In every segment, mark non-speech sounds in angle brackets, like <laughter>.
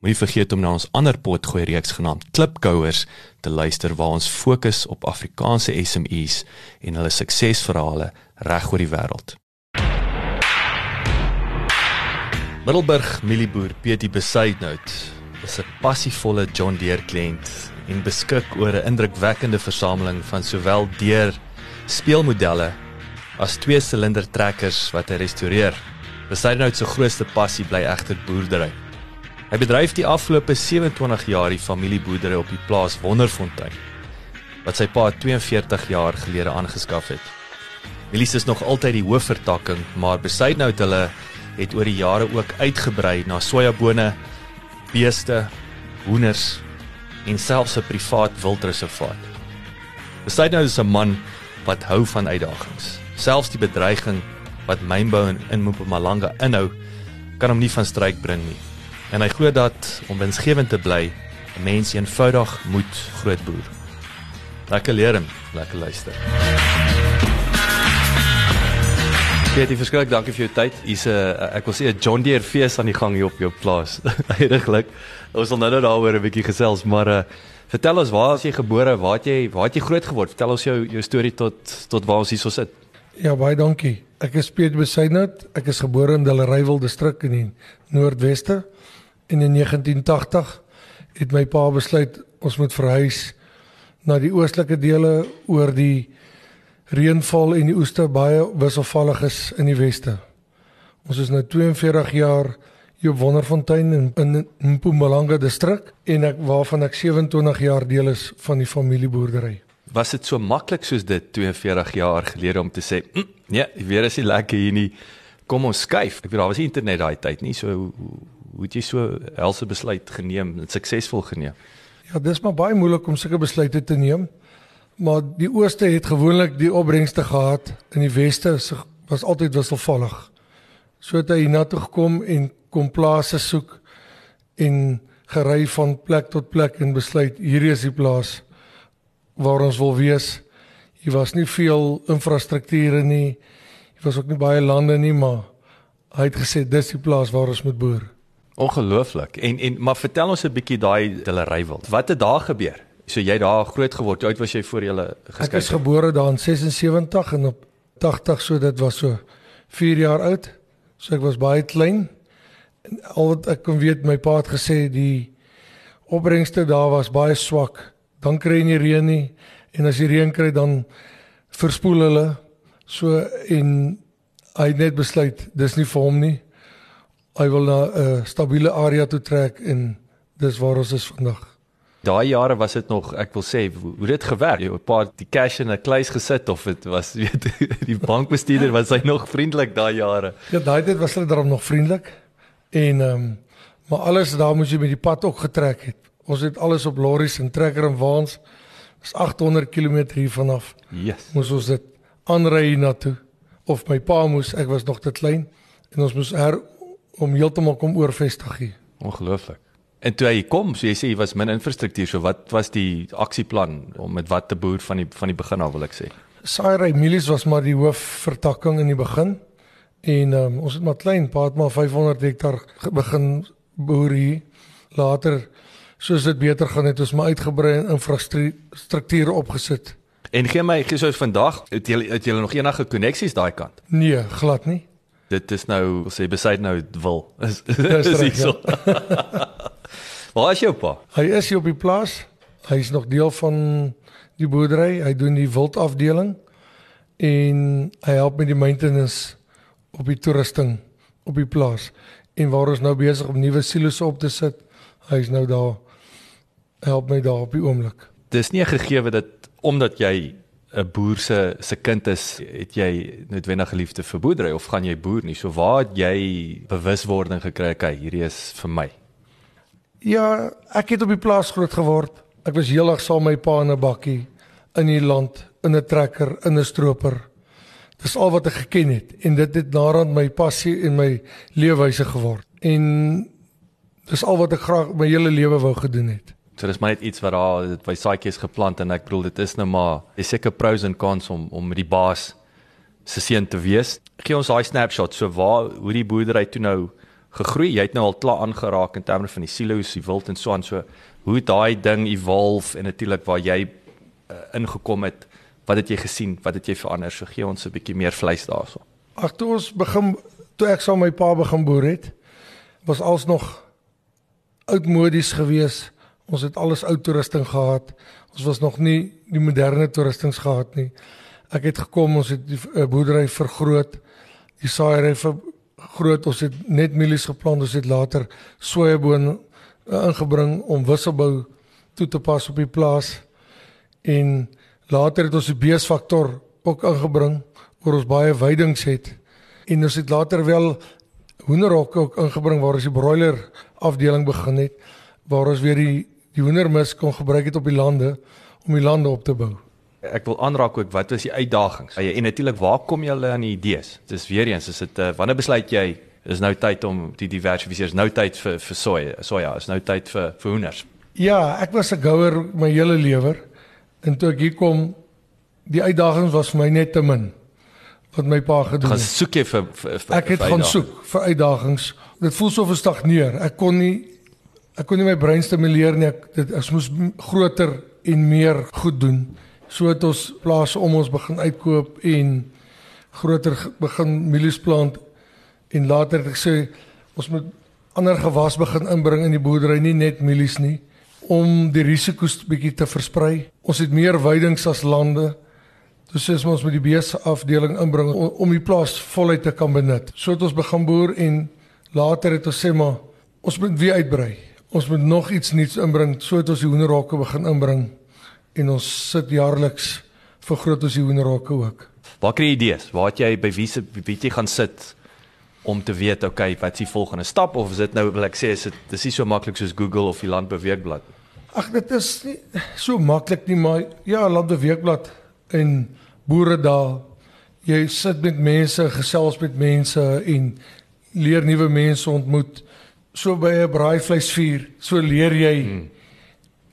Moenie vergeet om na ons ander potgooi reeks genaamd Klipkouers te luister waar ons fokus op Afrikaanse SMEs en hulle suksesverhale reg oor die wêreld. Middelburg Mielieboer Pietie Besuidnout is 'n passievolle John Deere kliënt en beskik oor 'n indrukwekkende versameling van sowel deur speelmodelle as twee-silinder trekkers wat hy restoreer. Besuidnout se grootste passie bly egter boerdery. Hy bedryf die afgelope 27 jaar die familieboerdery op die plaas Wonderfontein wat sy pa 42 jaar gelede aangeskaf het. Milies is nog altyd die hoofvertakking, maar Besuidnout hulle het oor die jare ook uitgebrei na sojabone, beeste, hoenders en selfs 'n privaat wildreservaat. Besuidnout is 'n man wat hou van uitdagings. Selfs die bedreiging wat mynbou in, Mpumalanga inhou, kan hom nie van stryk bring nie. En hy glo dat om winsgewend te bly, 'n mens eenvoudig moet grootboer. Lekker leer hom, lekker luister. Pietie, verskriklik dankie vir jou tyd. Hier's 'n ek wil sê 'n John Deere fees aan die gang hier op jou plaas. <laughs> Heiliglik. Ons sal nou nou daaroor 'n bietjie gesels, maar uh vertel ons waar as jy gebore, waar het jy waar het jy groot geword? Vertel ons jou jou storie tot tot waar ons hierso sit. Ja, baie dankie. Ek is Piet Besuidnout. Ek is gebore in Delareywil distrik in die Noordweste. En in 1980 het my pa besluit ons moet verhuis na die oostelike dele oor die reënval en die oeste baie wisselvallig is in die weste. Ons is nou 42 jaar hier op Wonderfontein in in Mpumalanga distrik en ek waarvan ek 27 jaar deel is van die familieboerdery. Was dit so maklik soos dit 42 jaar gelede om te sê, mm, nee, weer is nie lekker hier nie. Kom ons skuif. Ek weet daar was nie internet daai tyd nie, so hoe het jy so helse besluit geneem en suksesvol geneem? Ja, dis maar baie moeilik om sulke besluite te neem maar die ooste het gewoonlik die opbrengste gehad in die weste was altyd wisselvallig. So het hy na toe gekom en kom plase soek en gery van plek tot plek en besluit hierdie is die plaas waar ons wil wees. Hier was nie veel infrastrukture nie. Hier was ook nie baie lande nie, maar hy het gesê dis die plaas waar ons moet boer. Ongelooflik. En en maar vertel ons 'n bietjie daai hulle rywel. Wat het daar gebeur? So jy daar groot geword. Hoe oud was jy voor jy geskei? Ek is gebore daar in 76 en op 80 so dit was so 4 jaar oud. So ek was baie klein. En al wat ek kon weet my pa het gesê die opbrengste daar was baie swak. Dan kry jy nie reën nie en as jy reën kry dan verspoel hulle. So en hy het net besluit dis nie vir hom nie. Hy wil na 'n uh, stabiele area toe trek en dis waar ons is vandag. Daai jare was dit nog, ek wil sê, hoe dit gewerk. Jy 'n paar die cash in 'n kluis gesit of dit was <laughs> weet die bankbestuurder was hy nog vriendelik daai jare. Ja, daai tyd was hulle daarom nog vriendelik. En ehm um, maar alles daar moes jy met die pad ook getrek het. Ons het alles op lorries en trekker en waans. Dis 800 km hier vanaf. Yes. Moes ons dit aanry na toe of my pa moes, ek was nog te klein en ons moes her om heeltemal kom oorvestig hier. Ongelooflik. En toe hy kom, so jy sê jy was min infrastruktuur, so wat was die aksieplan om met wat te boer van die van die begin af wil ek sê? Saira Emilies was maar die hoofvertakking in die begin. En um, ons het maar klein, paat maar 500 hektar begin boer hier. Later soos dit beter gaan het ons maar uitgebrei en infrastruktuur opgesit. En gee my gee soos vandag, het jy het jy nog enige koneksies daai kant? Nee, glad nie. Dit is nou sê besluit nou wil. <laughs> Ja, is is hierso. Ja. <laughs> Waar is jou pa? Hy is hier op die plaas. Hy is nog deel van die boerdery. Hy doen die wildafdeling en hy help met die maintenance op die toerusting op die plaas. En waar ons nou besig om nuwe silo's op te sit, hy is nou daar help my daar op die oomblik. Dis nie 'n gegewe dat omdat jy 'n boer se se kind is, het jy noodwendig geliefde vir boerdery of gaan jy boer nie. So waar het jy bewuswording gekry? Okay, hierdie is vir my. Ja, ek het op die plaas groot geword. Ek was heeldag saam met my pa in 'n bakkie in die land, in 'n trekker, in 'n stroper. Dis al wat ek geken het en dit het naderhand my passie en my leefwyse geword. En dis al wat ek graag my hele lewe wou gedoen het. So dis maar net iets wat daar dit by saadjies geplant en ek bedoel dit is nou maar is seker pros en cons om om die baas se seun te wees. Gee ons daai snapshot so waar hoe die boerdery toe nou gegroei. Jy het nou al klaar aangeraak in terme van die silo's, die wild en so aan so hoe daai ding evolve en natuurlik waar jy uh, ingekom het. Wat het jy gesien? Wat het jy verander? So gee ons 'n bietjie meer vleis daarso. Ag toe ons begin toe ek saam met my pa begin boer het, was alles nog oudmodies geweest Ons het alles ou toerusting gehad. Ons was nog nie die moderne toerustings gehad nie. Ek het gekom, ons het die uh, boerdery vergroot. Die saaiery vergroot. Ons het net mielies geplant. Ons het later sojaboon uh, ingebring om wisselbou toe te pas op die plaas. En later het ons die beesfaktor ook ingebring oor ons baie weidings het. En ons het later wel hoenderhokke ook ingebring waar ons die broiler afdeling begin het waar ons weer die die hoendermis kon gebruik het op die lande om die lande op te bou. Ek wil aanraak ook wat was die uitdagings? En natuurlik waar kom jy aan die idees? Dis weer eens is dit uh, wanneer besluit jy is nou tyd om die diversifiseer, is nou tyd vir vir soja, soja, is nou tyd vir vir hoenders. Ja, ek was 'n gouer my hele lewe en toe ek hier kom die uitdagings was vir my net te min wat my pa gedoen het. Gaan soek jy vir, vir, vir Ek het gaan soek vir uitdagings. Dit voel so verstagneer. Ek kon nie ek kon nie my brein stimuleer nie. Ek dit ek moes groter en meer goed doen. So het ons plase om ons begin uitkoop en groter begin mielies plant en later het ek sê ons moet ander gewas begin inbring in die boerdery nie net mielies nie om die risiko's bietjie te versprei. Ons het meer weidings as lande. Dus is ons met die beesafdeling inbring om, om die plaas voluit te kan benut. So het ons begin boer en later het ons sê maar ons moet weer uitbrei. Ons moet nog iets nuuts inbring sodat ons die hoenderhokke begin inbring en ons sit jaarliks vergroot ons die hoenderhokke ook. Waar kry jy idees? Waar het jy by wie se wie jy gaan sit om te weet okay, wat is die volgende stap of is dit nou wil ek sê is dit dis nie so maklik soos Google of die Landbeweegblad? Ag dit is nie so maklik nie, maar ja, Landbeweegblad en boere daar jy sit met mense, gesels met mense en leer nuwe mense ontmoet so by 'n braaivleisvuur, so leer jy hmm.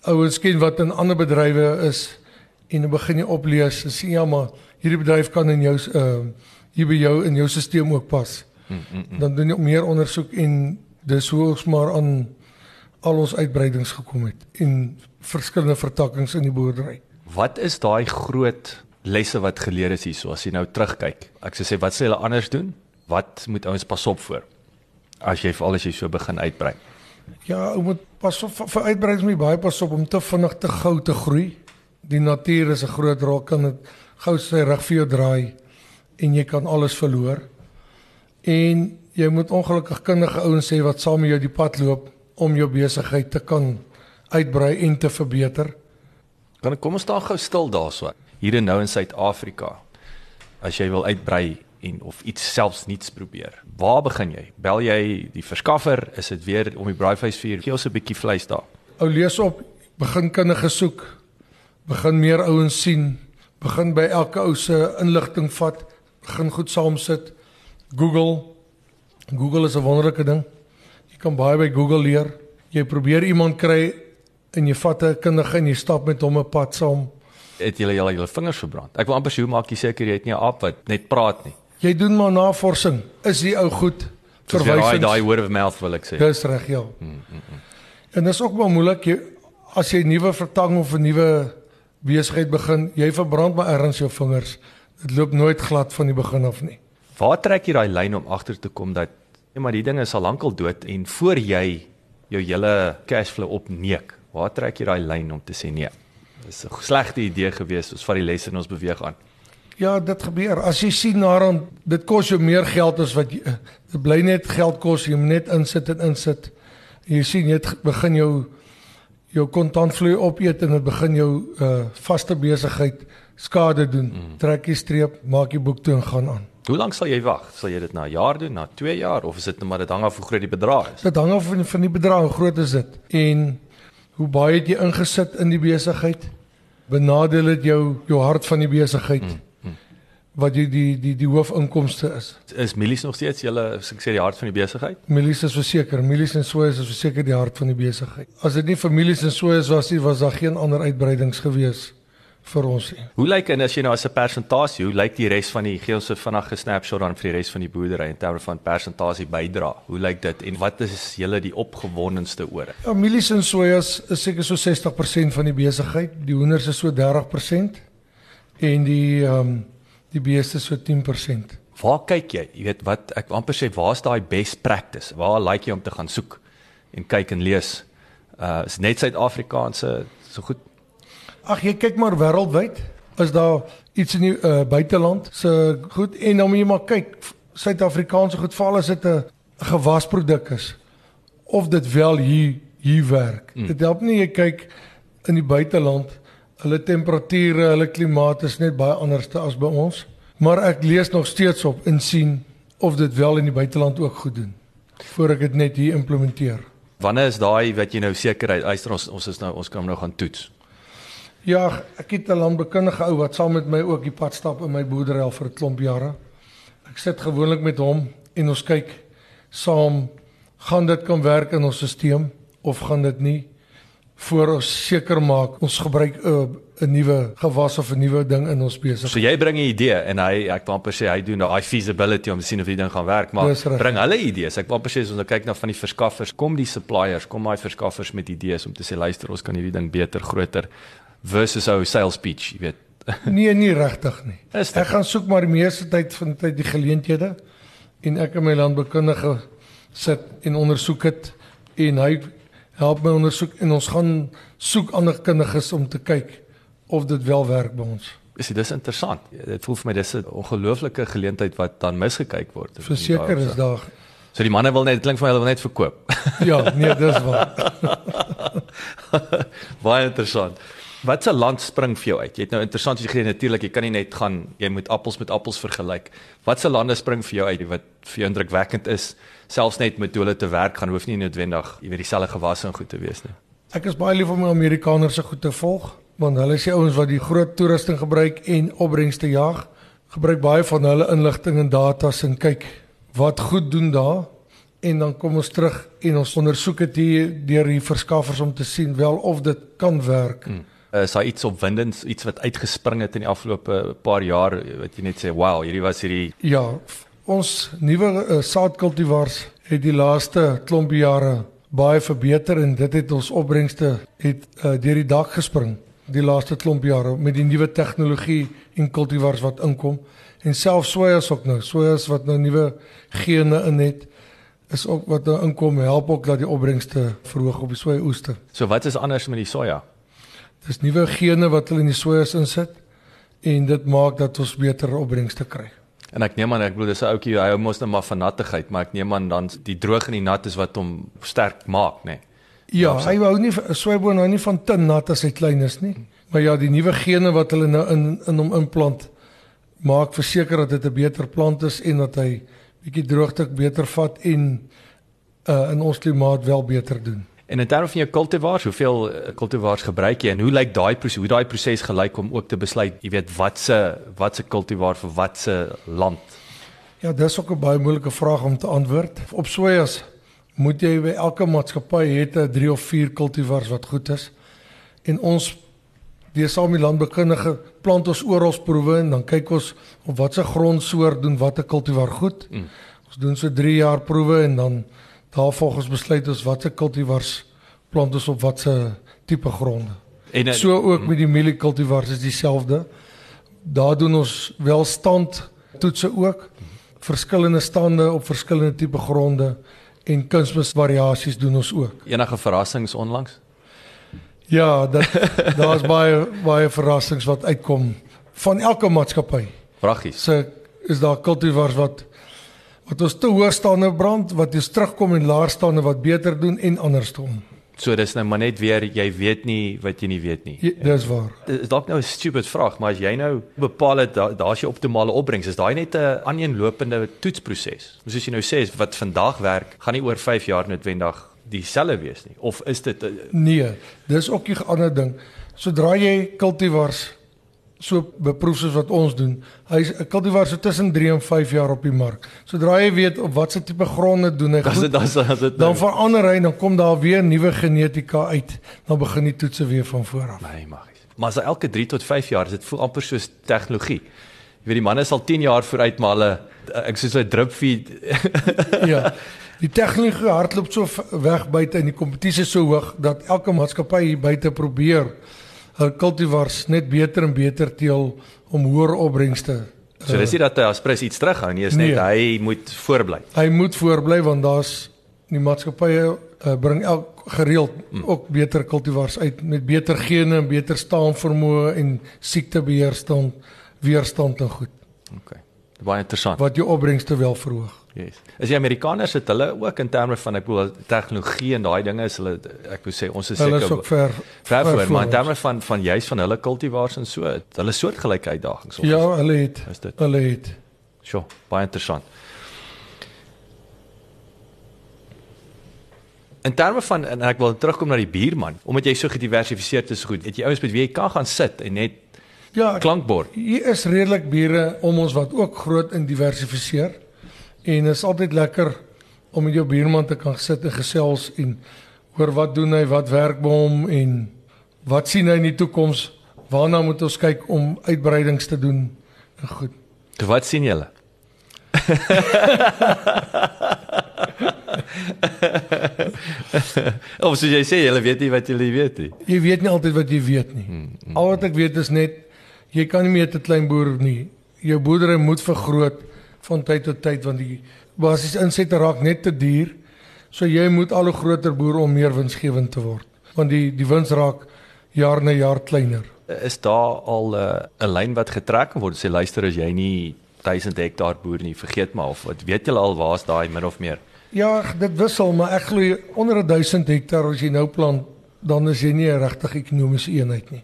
ouens ken wat in ander bedrywe is en dan begin jy oplees en sien ja maar hierdie bedryf kan in jou uh hier by jou in jou stelsel ook pas. Hmm, hmm, hmm. Dan doen jy meer ondersoek en dis hoe ons maar aan al ons uitbreidings gekom het en verskillende vertakkings in die boerdery. Wat is daai groot lesse wat geleer is hierso as jy nou terugkyk? Ek sê sê wat sê hulle anders doen? Wat moet ouens pas op voor? As jy veral as jy so begin uitbrei. Ja, ou moet pas op vir uitbreidings moet baie pas op om te vinnig te gou te groei. Die natuur is 'n groot rol kan dit gou sy rug vir jou draai en jy kan alles verloor. En jy moet ongelukkig kundige ouens sê wat saam met jou die pad loop om jou besigheid te kan uitbrei en te verbeter. Kan ek kom ons staan gou stil daarso. Hier en nou in Suid-Afrika. As jy wil uitbrei en of iets selfs niets probeer. Waar begin jy? Bel jy die verskaffer? Is dit weer om die braaivleisvuur? Gee ons 'n bietjie vleis daar. Ou lees op, begin kinders soek. Begin meer ouens sien. Begin by elke ou se inligting vat. Begin goed saam sit. Google. Google is 'n wonderlike ding. Jy kan baie by Google leer. Jy probeer iemand kry en jy vat 'n kindige en jy stap met hom 'n pad saam. Het jy al jou vingers verbrand? Ek wil amper sê hoe maak jy seker jy het nie 'n aap wat net praat nie? Jy doen maar navorsing. Is die ou goed? Verwys daai word of mouth wil ek sê. Dis reg, ja. Mm, mm, mm. En dit is ook maar moeilik jy as jy 'n nuwe vertang of 'n nuwe besigheid begin, jy verbrand maar ergens jou vingers. Dit loop nooit glad van die begin af nie. Waar trek jy daai lyn om agter te kom dat ja, maar die ding is al lankal dood en voor jy jou hele cashflow opneek, waar trek jy daai lyn om te sê nee? Dis 'n slegte idee gewees. Ons vat die lesse en ons beweeg aan. Ja, dit gebeur. As jy sien daaraan, dit kos jou meer geld as wat jy dit bly net geld kos, jy moet net insit en insit. Jy sien jy begin jou jou kontantvloei opeet en dit begin jou uh vaste besigheid skade doen. Mm. Trek jy streep, maak jy boek toe en gaan aan. Hoe lank sal jy wag? Sal jy dit na 'n jaar doen, na 2 jaar of is dit net maar dit hang af hoe groot die bedrag is? Dit hang af van van die bedrag, hoe groot is dit en hoe baie het jy ingesit in die besigheid? Benadeel dit jou jou hart van die besigheid? Mm wat die die die die hoofinkomste is. Is Milies nog steeds julle as ek sê die hart van die besigheid? Milies is verseker, Milies en Soos is verseker die hart van die besigheid. As dit nie vir Milies en Soos was nie, was daar geen ander uitbreidings gewees vir ons nie. Hoe lyk en as jy nou as 'n persentasie, hoe lyk die res van die gee ons 'n vinnige snapshot dan vir die res van die boerdery in terme van persentasie bydra? Hoe lyk dit en wat is julle die opgewondenste oor? Ja, Milies en Soos is seker so 60% van die besigheid. Die hoenders is so 30% en die ehm um, die beeste so 10%. Waar kyk jy? Jy weet wat ek amper sê, waar's daai best practice? Waar like jy om te gaan soek en kyk en lees? Uh is net Suid-Afrikaanse so goed. Ag jy kyk maar wêreldwyd. Is daar iets in die uh, buiteland se so goed en dan moet jy maar kyk Suid-Afrikaanse goed val as dit 'n gewasproduk is of dit wel hier hier werk. Mm. Dit help nie jy kyk in die buiteland Hulle temperature, hulle klimaat is net baie anders as by ons. Maar ek lees nog steeds op en sien of dit wel in die buiteland ook goed doen voor ek dit net hier implementeer. Wanneer is daai wat jy nou sekerheid eister ons ons is nou ons kan nou gaan toets. Ja, ek het 'n landbekundige ou wat saam met my ook die pad stap in my boerdery al vir 'n klomp jare. Ek sit gewoonlik met hom en ons kyk saam gaan dit kan werk in ons stelsel of gaan dit nie? Voor ons seker maak ons gebruik 'n uh, 'n nuwe gewas of 'n nuwe ding in ons besigheid. So jy bring 'n idee en hy ek wil amper sê hy doen daai feasibility om te sien of die ding gaan werk, maar bring hulle idees. Ek wil amper sê as ons nou kyk na van die verskaffers, kom die suppliers, kom daai verskaffers met idees om te sê luister, ons kan hierdie ding beter, groter versus ou sales pitch, jy weet. <laughs> nee, nie regtig nie. Ek gaan soek maar die meeste tyd van tyd die geleenthede en ek en my landbekundige sit en ondersoek dit en hy help my ondersoek en ons gaan soek ander kundiges om te kyk of dit wel werk by ons. Is dit interessant? Dit voel vir my dis 'n ongelooflike geleentheid wat dan misgekyk word. Verseker is daar. So die manne wil net klink vir my hulle wil net verkoop. ja, nee, dis waar. <laughs> Baie interessant. Wat se land spring vir jou uit? Jy het nou interessant gesê natuurlik jy kan nie net gaan jy moet appels met appels vergelyk. Wat se lande spring vir jou uit wat vir jou indrukwekkend is? selfs net met hulle te werk gaan hoef nie noodwendig jy weet dieselfde gewasse en goed te wees nie. Ek is baie lief om my Amerikaners se goed te volg want hulle is die ouens wat die groot toerusting gebruik en opbrengste jag. Gebruik baie van hulle inligting en datas en kyk wat goed doen daar en dan kom ons terug en ons ondersoek dit hier deur die verskaffers om te sien wel of dit kan werk. Hmm. Is daar iets opwindends, iets wat uitgespring het in die afgelope paar jaar wat jy net sê, "Wow, hierdie was hierdie Ja, Ons nuwe uh, saadkultivars het die laaste klomp jare baie verbeter en dit het ons opbrengste het uh, deur die dak gespring die laaste klomp jare met die nuwe tegnologie en kultivars wat inkom en selfs sojas ook nou sojas wat nou nuwe gene in het is ook wat nou inkom help ook dat die opbrengste verhoog op die soja oeste. So wat is anders met die soja? Dis nuwe gene wat hulle in die sojas insit en dit maak dat ons beter opbrengste kry. En ek neem aan ek bedoel dis 'n ouetjie hy hou mos net maar van nattigheid, maar ek neem aan dan die droog en die nat is wat hom sterk maak, nê. Nee. Ja, hy hou nie swyboon nou nie van te nat as hy klein is nie. Maar ja, die nuwe gene wat hulle nou in in hom implant maak verseker dat dit 'n beter plant is en dat hy bietjie droogte beter vat en uh in ons klimaat wel beter doen. En in terme van jou kultivars, hoeveel eh, kultivars gebruik jy en hoe lyk daai proses hoe daai proses gelyk om ook te besluit, jy weet wat se wat se kultivar vir wat se land? Ja, dis ook 'n baie moeilike vraag om te antwoord. Op soejas moet jy by elke maatskappy het 'n 3 of 4 kultivars wat goed is. En ons die Sami landbekundige plant ons oral proewe en dan kyk ons op watse grondsoort doen watter kultivar goed. Mm. Ons doen so 3 jaar proewe en dan daar volgens besluit ons watse kultivars plant ons op watse tipe gronde. En so ook met die mielie kultivars is dieselfde. Daar doen ons wel stand toetse ook verskillende stande op verskillende tipe gronde en kunsmisvariasies doen ons ook. Enige verrassings onlangs? Ja, dat <laughs> daar's baie baie verrassings wat uitkom van elke maatskappy. Vraggies. So is daar kultivars wat wat ons te hoog staande brand, wat ons terugkom en laer staande wat beter doen en andersom. So dis nou maar net weer jy weet nie wat jy nie weet nie. Ja, dis waar. Dis dalk nou 'n stupid vraag, maar as jy nou bepaal het daar's da jy optimale opbrengs, is daai net 'n aaneenlopende toetsproses. Soos jy nou sê, wat vandag werk, gaan nie oor 5 jaar noodwendig dieselfde wees nie. Of is dit uh, Nee, dis ook 'n ander ding. Sodra jy kultivars so beproef soos wat ons doen, hy's 'n kultivar so tussen 3 en 5 jaar op die mark. Sodra jy weet op watter tipe gronde doen hy goed, as as dit dan verander hy en dan kom daar weer nuwe genetika uit. Dan begin die toetse weer van voor af. Nee, magies. Maar as hy elke 3 tot 5 jaar, dit voel amper soos tegnologie. Jy weet die manne is al 10 jaar vooruit maar hulle ek soos 'n drip feed <laughs> ja. <laughs> Die tegnologie hardloop so weg buite en die kompetisie is so hoog dat elke maatskappy hier buite probeer hul kultivars net beter en beter teel om hoër opbrengste. So dis nie dat hy aspres iets terughou nie, is net Nee. hy moet voorbly. Hy moet voorbly want daar's die maatskappye uh, bring elk gereeld Hmm. ook beter kultivars uit met beter gene en beter staanvermoë en siektebeheerstand, weerstand en goed Okay. Baie interessant. wat jou opbrengste wel verhoog. Yes. Is die Amerikaners het hulle ook in terme van ek bedoel tegnologie en daai dinge is hulle ek wou sê ons is seker ook ver ver voor, maar in terme van van juis van hulle kultivars en so, het hulle soortgelyke uitdagings. Ja, hulle het is dit. hulle het Sjoe, baie interessant. In terme van en ek wil terugkom na die bierman, omdat jy so gediversifiseerd is, goed. Het jy ouens met wie jy kan gaan sit en net Ja, klankbord. hier is redelik bure om ons wat ook groot en diversifiseer. En dit is altyd lekker om met jou buurman te kan sit en gesels en hoor wat doen hy, wat werk by hom en wat sien hy in die toekoms? Waarna moet ons kyk om uitbreidings te doen? En goed. So wat sien julle? <laughs> of soos jy sê, julle weet nie wat julle weet nie. Jy weet nie altyd wat jy weet nie. Al wat ek weet is net jy kan nie meer te klein boer nie. Jou boerdery moet vergroot van tyd tot tyd want die basiese insette raak net te duur. So jy moet al hoe groter boer om meer winsgewend te word. Want die die wins raak jaar na jaar kleiner. Is daar al 'n uh, lyn wat getrek word? Sê luister as jy nie 1000 hektaar boer nie, vergeet maar of wat weet julle al waar's daai min of meer? Ja, dit wissel, maar ek glo onder 1000 hektaar as jy nou plant, dan is jy nie 'n regtig ekonomiese eenheid nie.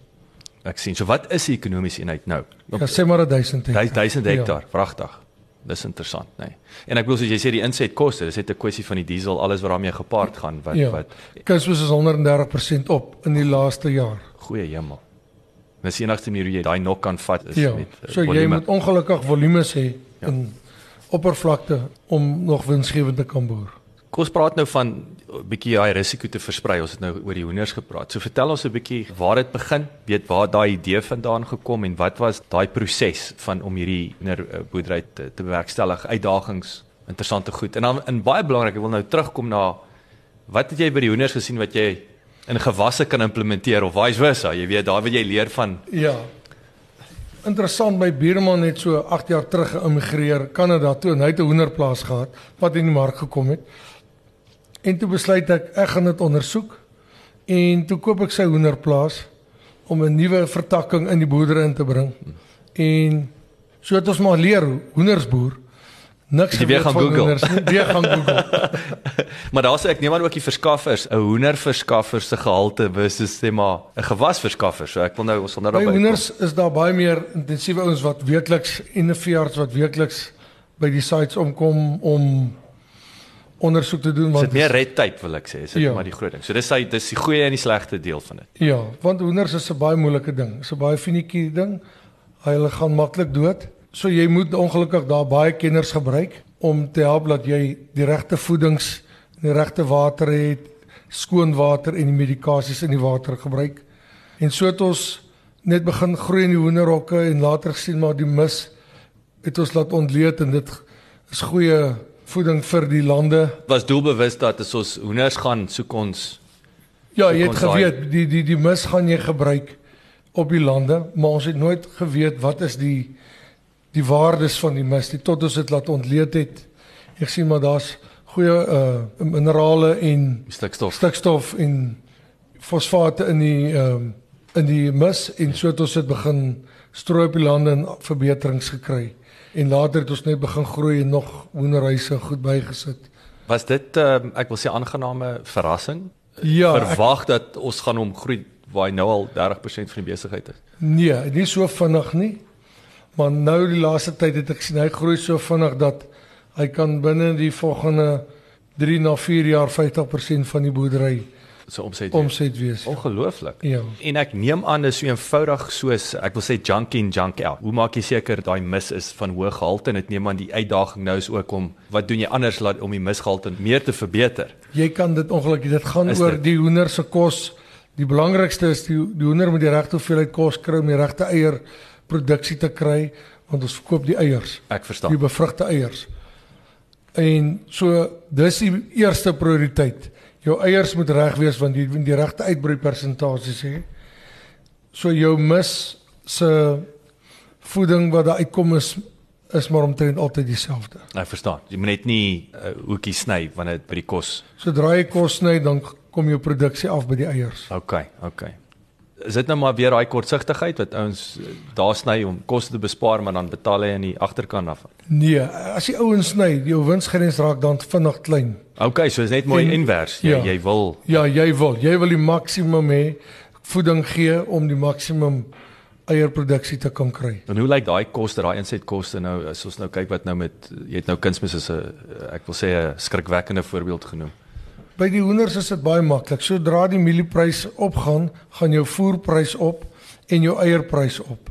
Ek sien. So wat is die ekonomiese eenheid nou? Ja, sê maar 1000 hektaar. 1000 hektaar, ja. pragtig. Dis interessant, nê. Nee. En ek wil soos jy sê die insetkoste, dis net 'n kwessie van die diesel, alles wat daarmee gepaard gaan wat Ja. wat Kunsmis is 130% op in die laaste jaar. goeie hemel. Dis die enigste manier hoe jy daai nok kan vat is Ja. met uh, So jy volume. moet ongelukkig volumes hê Ja. in oppervlakte om nog winsgewend te kan boer. Kom ons praat nou van 'n bietjie daai risiko te versprei. Ons het nou oor die hoenders gepraat. So vertel ons 'n bietjie waar dit begin, weet waar daai idee vandaan gekom en wat was daai proses van om hierdie hoenderboerdery te, te bewerkstellig, uitdagings, interessante goed. En dan in baie belangrik, ek wil nou terugkom na wat het jy by die hoenders gesien wat jy in gewasse kan implementeer of vice versa. Jy weet, daar wil jy leer van Ja. Interessant, my buurman het so 8 jaar terug geïmmigreer Kanada toe en hy het 'n hoenderplaas gehad wat in die mark gekom het. En toe besluit ek ek gaan dit ondersoek en toe koop ek sy hoenderplaas om 'n nuwe vertakking in die boerdery in te bring. En so het ons maar leer hoe hoenders boer. Niks Jy weer gaan Google. hoenders Weer <laughs> gaan Google. Maar daar's ek neem aan ook die verskaffers, 'n hoenderverskaffer se gehalte versus sê maar 'n gewasverskaffer. So ek wil nou ons sal nou By daarby hoenders is daar baie meer intensiewe ouens wat weekliks en 'n veearts wat weekliks by die sites omkom om ondersoek te doen Is want dit meer red tape wil ek sê, is dit Ja. maar die groot ding. So dis hy dis die goeie en die slegte deel van dit. ja, want hoenders is 'n baie moeilike ding. Dis 'n baie finieke ding. Hulle gaan maklik dood. So jy moet ongelukkig daar baie kenners gebruik om te help dat jy die regte voedings, die regte water het, skoon water en die medikasies in die water gebruik. En so het ons net begin groei in die hoenderhokke en later gesien maar die mis het ons laat ontleed en dit is goeie voeding vir die lande. Was doelbewus dat as ons hoenders gaan soek ons Ja, So jy het geweet die die die mis gaan jy gebruik op die lande, maar ons het nooit geweet wat is die die waardes van die mis nie tot ons dit laat ontleed het. Ek sien maar daar's goeie uh minerale en Stikstof. stikstof en fosfate in die ehm um, in die mis en so het ons dit begin strooi op die lande en verbeterings gekry. En later het ons net begin groei en nog hoenderhuise goed bygesit. Was dit um, ek wil sê aangename verrassing? Ja, ek, Verwag dat ons gaan hom groei waar hy nou al 30% van die besigheid is. nee, nie so vinnig nie. Maar nou die laaste tyd het ek sien hy groei so vinnig dat hy kan binne die volgende 3 na 4 jaar 50% van die boerdery So omset. omset wees. Ongelooflik. Ja. En ek neem aan dis so eenvoudig soos ek wil sê junk in junk out. Hoe maak jy seker daai mis is van hoë gehalte en dit neem aan die uitdaging nou is ook om wat doen jy anders laat om die misgehalte meer te verbeter? Jy kan dit ongelukkig dit gaan Is oor dit? die hoender se kos. Die belangrikste is die die hoender moet die regte hoeveelheid kos kry om die regte eier produksie te kry want ons verkoop die eiers, Ek die verstaan. bevrugte eiers. En so dis die eerste prioriteit. Jou eiers moet reg wees want jy moet die regte uitbroei persentasies hê. So jou mis se voeding wat daar uitkom is is maar omtrent altyd dieselfde. Ek verstaan. Jy moet net nie uh, hoekie sny wanneer dit by die kos. Sodra jy kos sny, dan kom jou produksie af by die eiers. OK, OK. Is dit nou maar weer daai kortsigtigheid wat ouens uh, daar sny om kos te bespaar maar dan betaal hy aan die agterkant af. Nee, as die ouens sny, jou winsgrens raak dan vinnig klein. OK, so is net mooi En- invers. Jy ja. jy wil Ja, jy wil, jy wil die maksimum hê voeding gee om die maksimum eierproduksie te kan kry. En hoe lyk daai koste, daai insetkoste nou as ons nou kyk wat nou met jy het nou kunsmis as 'n ek wil sê 'n skrikwekkende voorbeeld genoem. By die hoenders is dit baie maklik. Sodra die mielieprys opgaan, gaan jou voerprys op en jou eierprys op.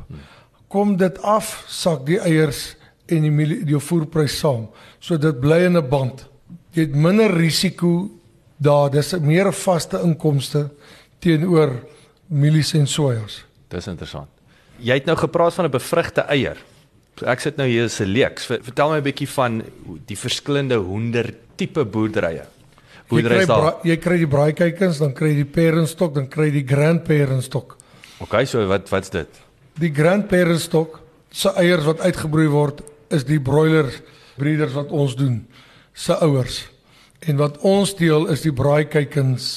Kom dit af, sak die eiers en die mielie jou voerprys saam. So dit bly in 'n band. Jy het minder risiko daar. Dis 'n meer vaste inkomste teenoor mielies en sojas. Dis interessant. Jy het nou gepraat van 'n bevrugte eier. Ek sit nou hier as 'n leeks. Ver- Vertel my 'n bietjie van die verskillende hoender tipe boerderye. Boerdery is daar. jy kry die braaikykens, dan kry jy die parenstok, dan kry jy die grandparentstok. Okay, so wat wat's dit? Die grandparentstok se eiers wat uitgebroei word is die broiler breeders wat ons doen se ouers. En wat ons deel is die braaikykens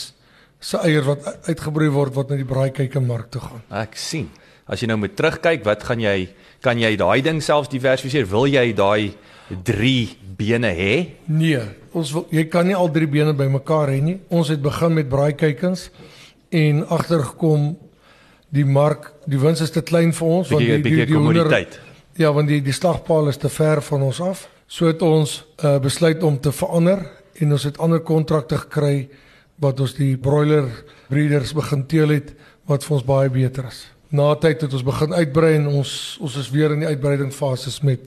se eiers wat uitgebroei word wat na die braaikykkenmark toe gaan. Ek sien. As jy nou moet terugkyk, wat gaan jy kan jy daai ding selfs diversifiseer? Wil jy daai 3 bene hê? Nee, ons wil jy kan nie al drie bene bymekaar hê nie. Ons het begin met braaikykens en agtergekom die mark, die wins is te klein vir ons Bietjie bietjie hoender- kommoditeit. Ja, want die die slagpaal is te ver van ons af. So het ons uh, besluit om te verander en ons het ander kontrakte gekry wat ons die broiler breeders begin teel het wat vir ons baie beter is. Na tyd het ons begin uitbrei en ons ons is weer in die uitbreidingsfases met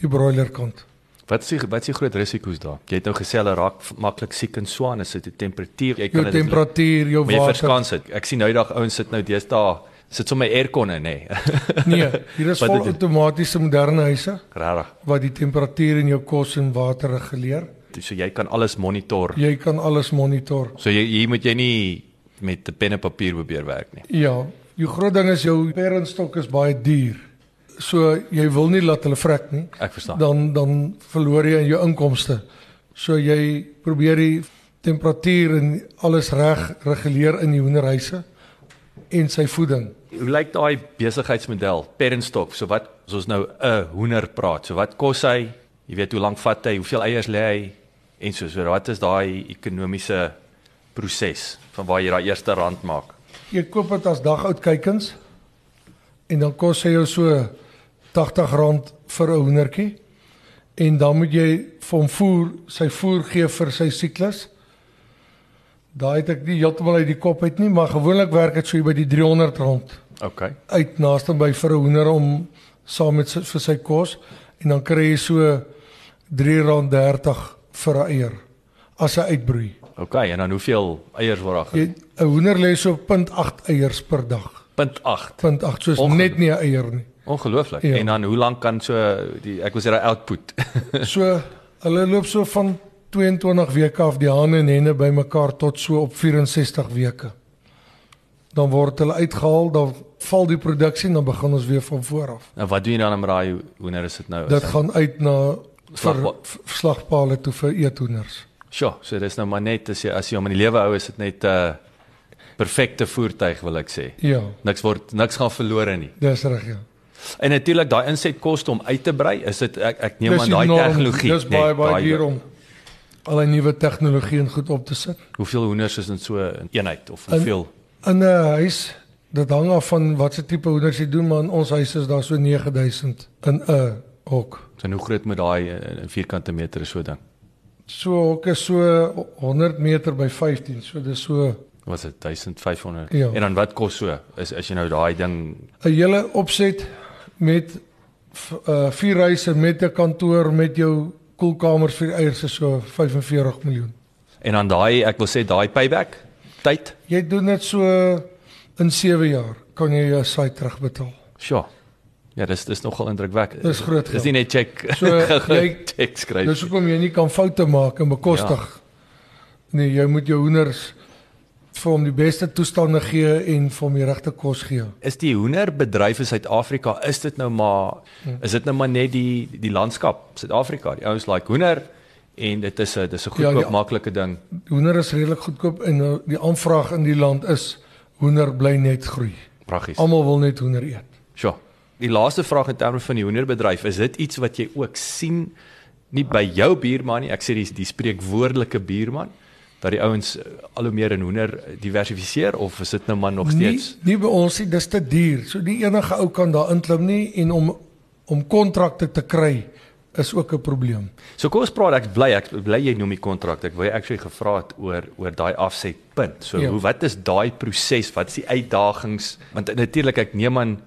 die broiler kant. Wat is die wat is die groot risiko's daar? Jy het nou gesê hulle raak maklik siek en swaan, is dit die temperatuur? Jy Jou dit- temperatuur, jou Maar jy water. verskans dit. Ek sien nou die dag ouens sit nou deesdae sit sommer aircon in nê. <laughs> Nee, hier is vol outomatiese moderne huise Regtig. wat die temperatuur in jou kos en water reguleer. So jy kan alles monitor. Jy kan alles monitor. So jy hier moet jy nie met 'n pen en papier probeer werk nie. Ja, die groot ding is jou parentstok is baie duur. So jy wil nie laat hulle vrek nie. Ek verstaan. Dan dan verloor jy in jou inkomste. So jy probeer die temperatuur en alles reg reguleer in die hoenderhuise en sy voeding. Hoe lyk daai besigheidsmodel? Parentstock. So wat as ons nou 'n hoender praat. So wat kos hy? Jy weet hoe lank vat hy? Hoeveel eiers lê hy? En so so wat is daai ekonomiese proses van waar jy daai eerste rand maak? Jy koop dit as dagoud kykens en dan kos hy jou so R80 vir 'n hoendertjie. En dan moet jy vir hom voer, sy voer gee vir sy siklus. Daai het ek nie heeltemal uit die kop uit nie, maar gewoonlik werk dit so by die R300 OK. uit naaste by vir 'n hoender om saam met sy, vir sy kos en dan kry jy so R3.30 vir 'n eier as hy uitbroei. OK, en dan hoeveel eiers word daar? Jy 'n hoender lê so 0.8 eiers per dag. 0.8. 0.8 soos Onge- net nie 'n eier nie. Ongelooflik. Ja. En dan hoe lank kan so die ek wil sê daai output? <laughs> So hulle loop so van 22 weke af die hane en henne bymekaar tot so op 64 weke. Dan word hulle uitgehaal, dan val die produksie en dan begin ons weer van voor af. nou wat doen jy dan met daai hoender is dit nou? Dit gaan uit na Slagpa- slagpale toe vir eethoenders. Sjoe, so dis nou maar net as jy as jy hom in die lewe hou is dit net 'n uh, perfekte voertuig wil ek sê. Ja, Niks word niks gaan verlore nie. dis reg ja. En natuurlik daai insetkoste om uit te brei, is dit ek ek neem aan daai tegnologie. Dis baie baie daai- duur om al die nuwe tegnologie en goed op te sit. Hoeveel hoenders is in so 'n eenheid of hoeveel? In 'n huis, dit hang af van wat se tipe hoenders jy doen, maar in ons huis is daar so 9000 in 'n hok. So hoe groot moet daai eh, in vierkante meter is so ding? So hok is so 100 meter by 15, so dis so Was dit 1500? Ja. En dan wat kos so? Is as jy nou daai ding 'n hele opset met uh vier huise met 'n kantoor met jou koelkamers vir eiers is so 45 miljoen. en dan daai ek wil sê daai payback tyd. Jy doen dit so in 7 jaar kan jy jou site terugbetaal. Sjoe. Ja, dis dis nogal indrukwekkend. Dis groot Dis geld. nie net check. So, <laughs> jy- check skryf. Dis hoekom jy nie kan foute maak en bekostig. Ja. Nee, jy moet jou hoenders vir hom die beste toestande gee en vir hom die regte kos gee. is die hoenderbedryf in Suid-Afrika is dit nou maar is dit nou maar net die die landskap Suid-Afrika die ouens like hoender en dit is 'n dis 'n Ja, goedkoop die- maklike ding Hoender is redelik goedkoop en uh, die aanvraag in die land is hoender bly net groei. pragtig Almal wil net hoender eet. sure die laaste vraag in terme van die hoenderbedryf is dit iets wat jy ook sien nie by jou buurman nie ek sê die die spreekwoordelike buurman dat die ouens eh, al hoe meer in hoender diversifiseer of is dit nou maar nog steeds nie by ons nie, dis te duur. So die enige ou kan daar inklim nie en om om kontrakte te kry is ook 'n probleem. So kom ons praat ek bly ek bly jy noem die kontrak. Ek wou actually gevra het oor oor daai afsetpunt. So Ja. hoe wat is daai proses? Wat is die uitdagings? Want natuurlik ek neem aan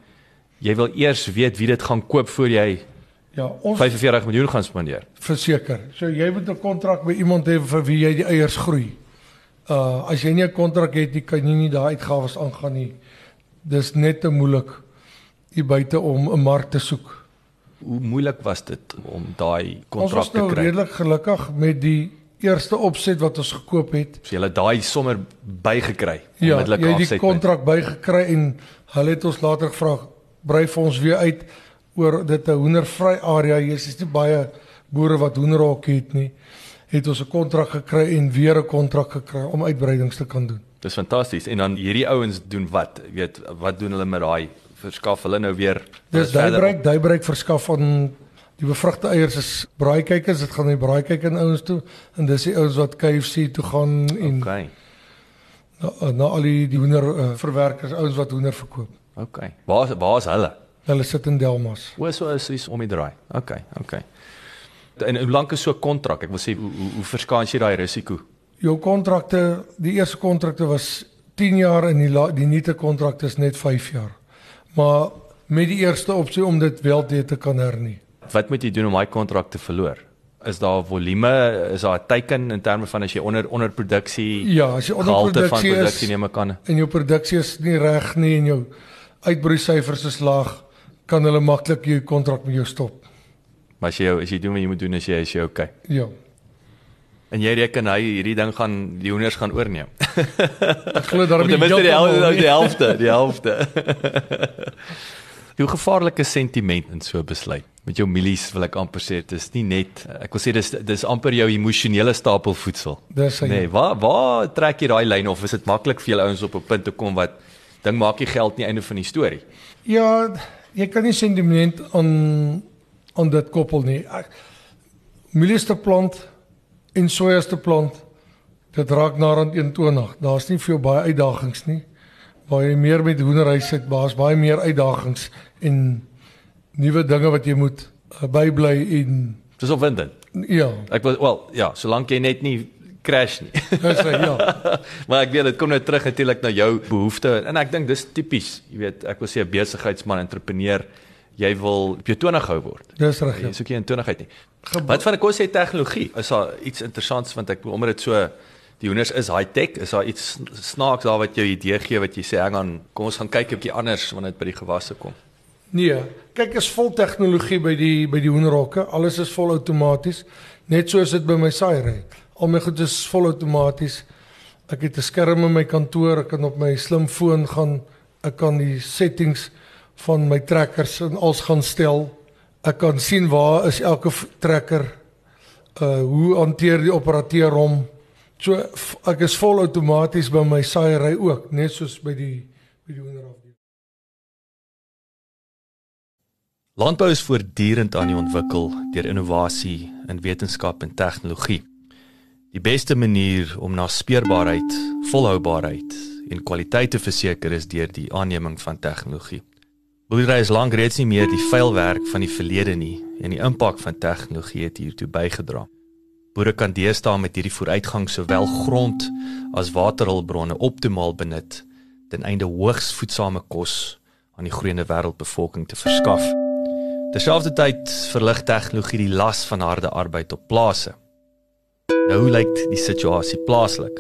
jy wil eers weet wie dit gaan koop voor jy Ja, ons 45 miljoen gaan spandeer. verseker. So jy moet 'n kontrak by iemand hê vir wie jy die eiers groei. Uh as jy nie 'n kontrak het nie, kan jy nie daai uitgawes aangaan nie. Dis net te moeilik hier buite om 'n mark te soek. Hoe moeilik was dit om daai Ons kontrak was te nou kry? redelik gelukkig met die eerste opset wat ons gekoop het. So jy het daai sommer bygekry Ja, jy het die kontrak bygekry en hulle het ons later gevra brei vir ons weer uit oor dit 'n hoendervry area. Hier is nie baie boere wat hoenderhokkie het nie. Het ons 'n kontrak gekry en weer 'n kontrak gekry om uitbreidings te kan doen. Dis fantasties. En dan hierdie ouens doen wat? Jy weet, wat doen hulle met daai verskaf hulle nou weer Dis daybreek, daybreek verskaf aan die bevrugte eiers is braaikykers, dit gaan na die braaikyker ouens toe en dis die ouens wat KFC toe gaan en Okay. na, na al die die hoender uh, verwerkers, ouens wat hoender verkoop. Okay. Waar is waar is hulle? Hulle sit in Delmas. O, so is is om die draai. Okay, okay. En hoe lank is so 'n kontrak? Ek wil sê hoe hoe, hoe verskans jy daai risiko? Jou kontrakte, die eerste kontrakte was 10 jaar en die la, die nuwe kontrakte is net 5 jaar. Maar met die eerste opsie om dit wel te te kan hernie. Wat moet jy doen om daai kontrak te verloor? Is daar volume, is daar 'n teiken in terme van as jy onder onderproduksie Ja, as jy onder produksie produksie is neem aan? en jou produksie is nie reg nie en jou uitbroeisyfers is laag, kan hulle maklik jou kontrak met jou stop. Maar as jy jou- as jy doen wat jy moet doen as jy is jy okay. Ja. En jy reken hy hierdie ding gaan die hoenders gaan oorneem. <laughs> Ek glo daarom Ten minste die helfte, die helfte, <laughs> die helfte. Hoe gevaarlik is sentiment in so 'n besluit? Met jou milies wil ek amper sê dit is nie net ek wil sê dis dis amper jou emosionele stapel voedsel. Dis. Nee, waar waar trek jy daai lyn of is dit maklik vir julle ouens op 'n punt te kom wat ding maak jy geld nie einde van die storie? Ja, jy kan nie sentiment aan aan dit koppel nie. Mielies te plant en sojas te plant, dit raak na rond 120. Daar's nie jou baie uitdagings nie. Waar jy meer met hoenderhuis het, daar's baie meer uitdagings en nuwe dinge wat jy moet uh, bybly en Dis opwindend. ja, Ek wil wel ja, solank jy net nie crash nie. <laughs> dis hy, ja. <laughs> maar ek weet dit kom nou terug natuurlik na jou behoeftes en ek dink dis tipies, jy weet, ek wil sê 'n besigheidsman, entrepreneur, jy wil op jou tonig gehou word. Dis reg. Jy Ja. soek nie in tonigheid nie. Gebo- Wat van 'n kos sê tegnologie? Is daar iets interessants want ek omdat dit so die hoenders is high tech, is daar iets snaaks daar wat jou idee gee wat jy sê hang aan, kom ons gaan kyk 'n bietjie anders wanneer dit by die gewasse kom. Nee, kyk is vol tegnologie by die by die hoenderhokke. Alles is vol outomaties, net soos dit by my saaiery. Al my goed is vol outomaties. Ek het 'n skerm in my kantoor, ek kan op my slimfoon gaan, ek kan die settings van my trekkers en als gaan stel. Ek kan sien waar is elke trekker Uh hoe hanteer die operateur hom? So ek is vol outomaties by my saaiery ook, net soos by die by die hoenderafdeling. Landbou is voortdurend aan die ontwikkel deur innovasie in wetenskap en tegnologie. Die beste manier om na speurbaarheid, volhoubaarheid en kwaliteit te verseker is deur die aanneming van tegnologie. Boerdery is lank reeds nie meer die vuil werk van die verlede nie en die impak van tegnologie het hiertoe bygedra. Boere kan deesdae met hierdie vooruitgang sowel grond as waterhulpbronne optimaal benut ten einde hoogs voedsame kos aan die groeiende wêreldbevolking te verskaf. Terselfdertyd verlig tegnologie die las van harde arbeid op plase. Nou lyk die situasie plaaslik?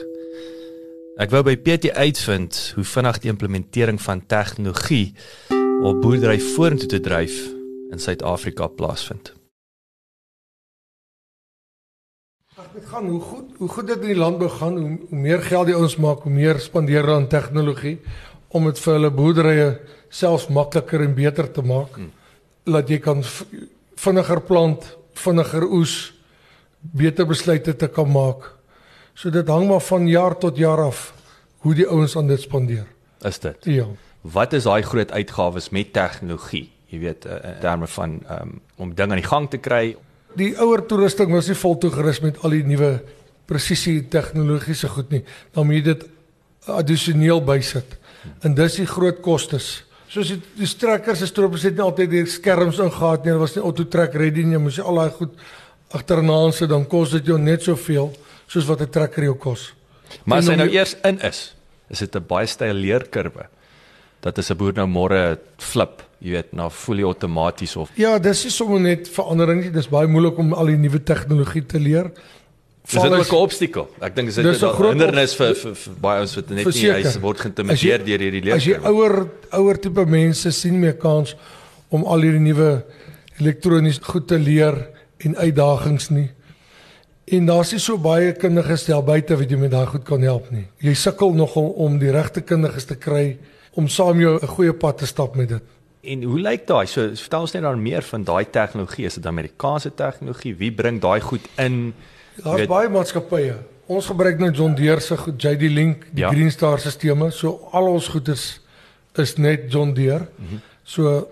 Ek wou by PT uitvind hoe vinnig die implementering van tegnologie op boerdery vorentoe te dryf in Suid-Afrika plaasvind. Dit gaan hoe goed hoe goed dit in die landbou gaan, hoe, hoe meer geld die ouens maak, hoe meer spandeer hulle aan tegnologie om dit vir hulle boerderye selfs makliker en beter te maak. Hmm. Laat jy kan vinniger plant, vinniger oes, beter besluite te kan maak. So dit hang maar van jaar tot jaar af hoe die ouens aan dit spandeer. Is dit? Ja. Wat is daai groot uitgawes met tegnologie? Jy weet eh, in terme van um, om dinge aan die gang te kry. Die ouer toerusting was nie vol toegerus met al die nuwe presisie tegnologiese goed nie. Dan moet jy dit addisioneel bysit. En dis die groot kostes. Soos die, die trekkers, die stroopers het nie altyd die skerms ingehaat nie. Dit was nie auto track ready nie. Jy moes al daai goed agterna sit dan kos dit jou net soveel soos wat 'n trekker jou kos. Maar as hy nou eers in is, is dit 'n baie styl leerkurwe. Dat as 'n boer nou môre flip, jy weet, na fully outomaties of Ja, dis nie sommer net verandering nie. Dis baie moeilik om al die nuwe tegnologie te leer. Is dit ook 'n obstakel? Ek dink is dit 'n hindernis vir, vir, vir baie ons wat net nie Verseker. hy word geïntimideer deur hierdie As jy leerkurwe. ouer ouer tipe mense sien nie meer kans om al hierdie nuwe elektronies goed te leer en uitdagings nie. En daar's nie so baie kundiges daar buite wat jou met daai goed kan help nie. Jy sukkel nogal om die regte kundiges te kry om saam jou 'n goeie pad te stap met dit. En hoe lyk daai? So vertel ons net dan meer van daai tegnologie. Is dit Amerikaanse tegnologie? Wie bring daai goed in? Daar's baie maatskappye. Ons gebruik nou John Deere se goed, JD Link, die Ja. Green Star stelsels. So al ons goeders is net John Deere. Mm -hmm. So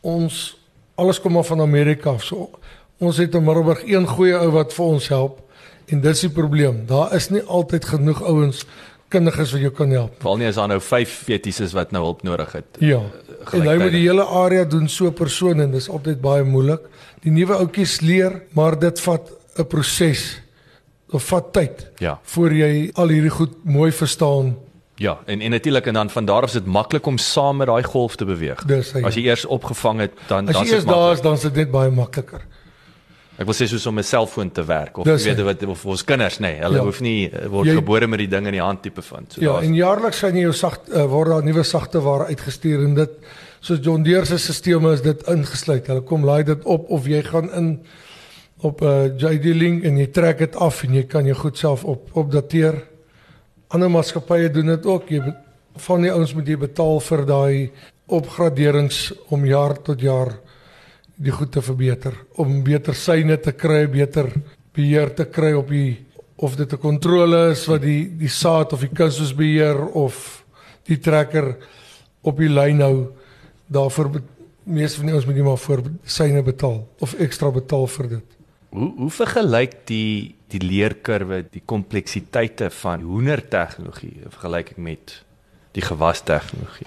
ons alles kom maar van Amerika af. So ons het in Middelburg een goeie ou wat vir ons help en dis die probleem. Daar is nie altyd genoeg ouens kundiges wat jou kan help. Veral nie as daar nou 5 feties is wat nou hulp nodig het. Ja. En hy moet die hele area doen so 'n persoon en dis altyd baie moeilik. Die nuwe ouetjies leer, maar dit vat 'n proses. Dit vat tyd Ja. voor jy al hierdie goed mooi verstaan. Ja, en en natuurlik en dan van daar af is dit maklik om saam met daai golf te beweeg. Dis hy. As jy eers opgevang het, dan As dan jy is eers dit daar maklik. is, dan is dit net baie makliker. Ek wil sê soos om 'n selfoon te werk of Dis jy weet wat of ons kinders nê, nee, hulle Ja. hoef nie eh, word Jy- gebore met die ding in die hand tipe van. So Ja, en jaarliks gaan jy jou sag uh, word daar nuwe sagte ware uitgestuur en dit soos John Deere se stelsels is dit ingesluit. Hulle kom laai dit op of jy gaan in op 'n uh, JD Link en jy trek dit af en jy kan jou goed self op opdateer. Ander maatskappye doen dit ook. Jy van die ouens moet jy betaal vir daai opgraderings om jaar tot jaar die goed te verbeter, om beter syne te kry, beter beheer te kry op die of dit 'n kontrole is wat die die saad of die kunsmis beheer of die trekker op die lyn hou daarvoor meeste van die ouens moet jy maar voor syne betaal of ekstra betaal vir dit. Hoe hoe vergelyk die die leerkurwe die kompleksiteite van hoendertegnologie in vergelyking met die gewastegnologie?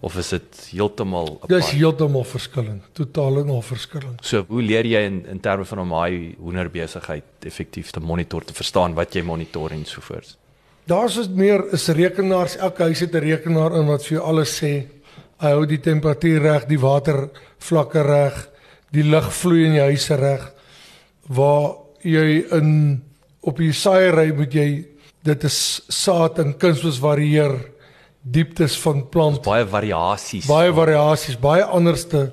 Of is dit heeltemal Dis apart? heeltemal verskillend, totaal en al verskillend. So hoe leer jy in in terme van om daai hoenderbesigheid effektief te monitor, te verstaan wat jy monitor en so voort? Daar's is meer is rekenaars, elke huis het 'n rekenaar in wat vir jou alles sê. Hy hou die temperatuur reg, die watervlakke reg, die lug vloei in die huise reg. Waar jy in op die saaiery moet jy dit is saad en kunsmis varieer dieptes van plant, Baie variasies. baie variasies, baie anderste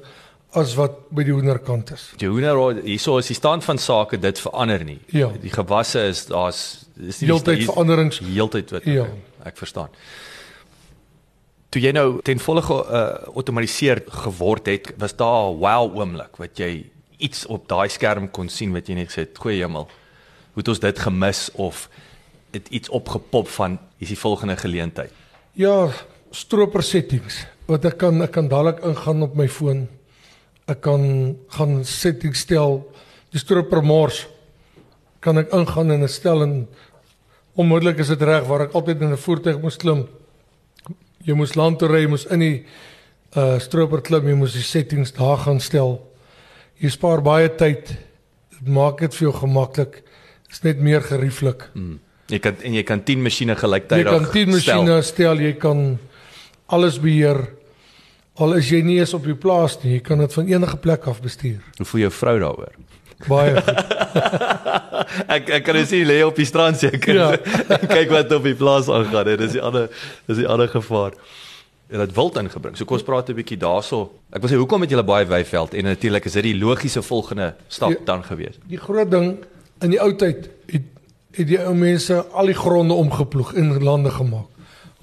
as wat by die hoenderkant is. Die hoender hierso is die stand van sake dit verander nie. Ja. Die gewasse is daar's is nie Heeltyd veranderings. heeltyd wat Ja. ek verstaan. Toe jy nou ten volle geautomatiseer geword het, was daar 'n wow oomblik wat jy iets op daai skerm kon sien wat jy net het, goeie hemel. Hoe het ons dit gemis of het iets opgepop van hier's die volgende geleentheid? Ja, stroper settings wat ek kan ek kan dadelik ingaan op my foon. Ek kan gaan settings stel. Die stroper mors kan ek ingaan en stel en onmiddellik is dit reg waar ek altyd in 'n voertuig moes klim. Jy moes land toe ry, moes in die uh stroper klim, jy moes die settings daar gaan stel. Jy spaar baie tyd. Dit maak dit vir jou gemaklik. Dit's net meer gerieflik. Hmm. Jy kan en jy kan 10 masjiene Jy gelyktydig kan 10 masjiene stel, jy kan alles beheer. Al is jy nie eens op die plaas nie, jy kan dit van enige plek af bestuur. Hoe voel jou vrou daaroor? Baie <laughs> goed. ek ek kan dit sien lê op die strand seker. Ja. <laughs> Kyk wat op die plaas aangaan. Dit is die ander dis die ander gevaar. En dit wild ingebring. So kom ons praat 'n bietjie daaroor. Ek wil sê hoekom het julle baie weiveld en natuurlik is dit die logiese volgende stap Ja. dan gewees. Die groot ding in die ou tyd het het die ou mense al die gronde omgeploeg en lande gemaak.